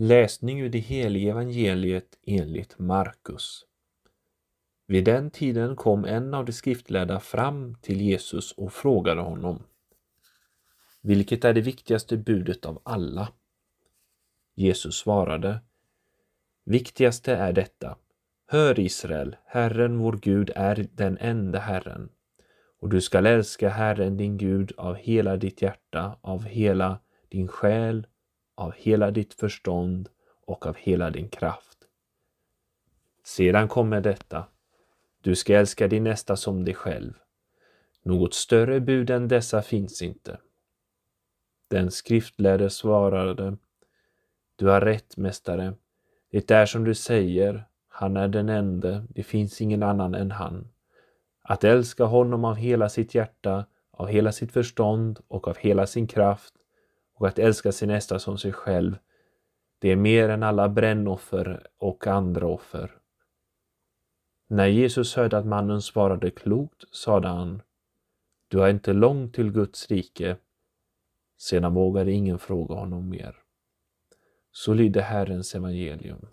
Läsning ur det heliga evangeliet enligt Markus. Vid den tiden kom en av de skriftlärda fram till Jesus och frågade honom. Vilket är det viktigaste budet av alla? Jesus svarade. Viktigaste är detta. Hör Israel, Herren vår Gud är den enda Herren. Och du skall älska Herren din Gud av hela ditt hjärta, av hela din själ av hela ditt förstånd och av hela din kraft. Sedan kommer detta. Du ska älska din nästa som dig själv. Något större bud än dessa finns inte. Den skriftlärde svarade. Du har rätt, mästare. Det är som du säger, han är den ende, det finns ingen annan än han. Att älska honom av hela sitt hjärta, av hela sitt förstånd och av hela sin kraft och att älska sin nästa som sig själv, det är mer än alla brännoffer och andra offer. När Jesus hörde att mannen svarade klokt sade han, du har inte långt till Guds rike. Sedan vågade ingen fråga honom mer. Så lyder Herrens evangelium.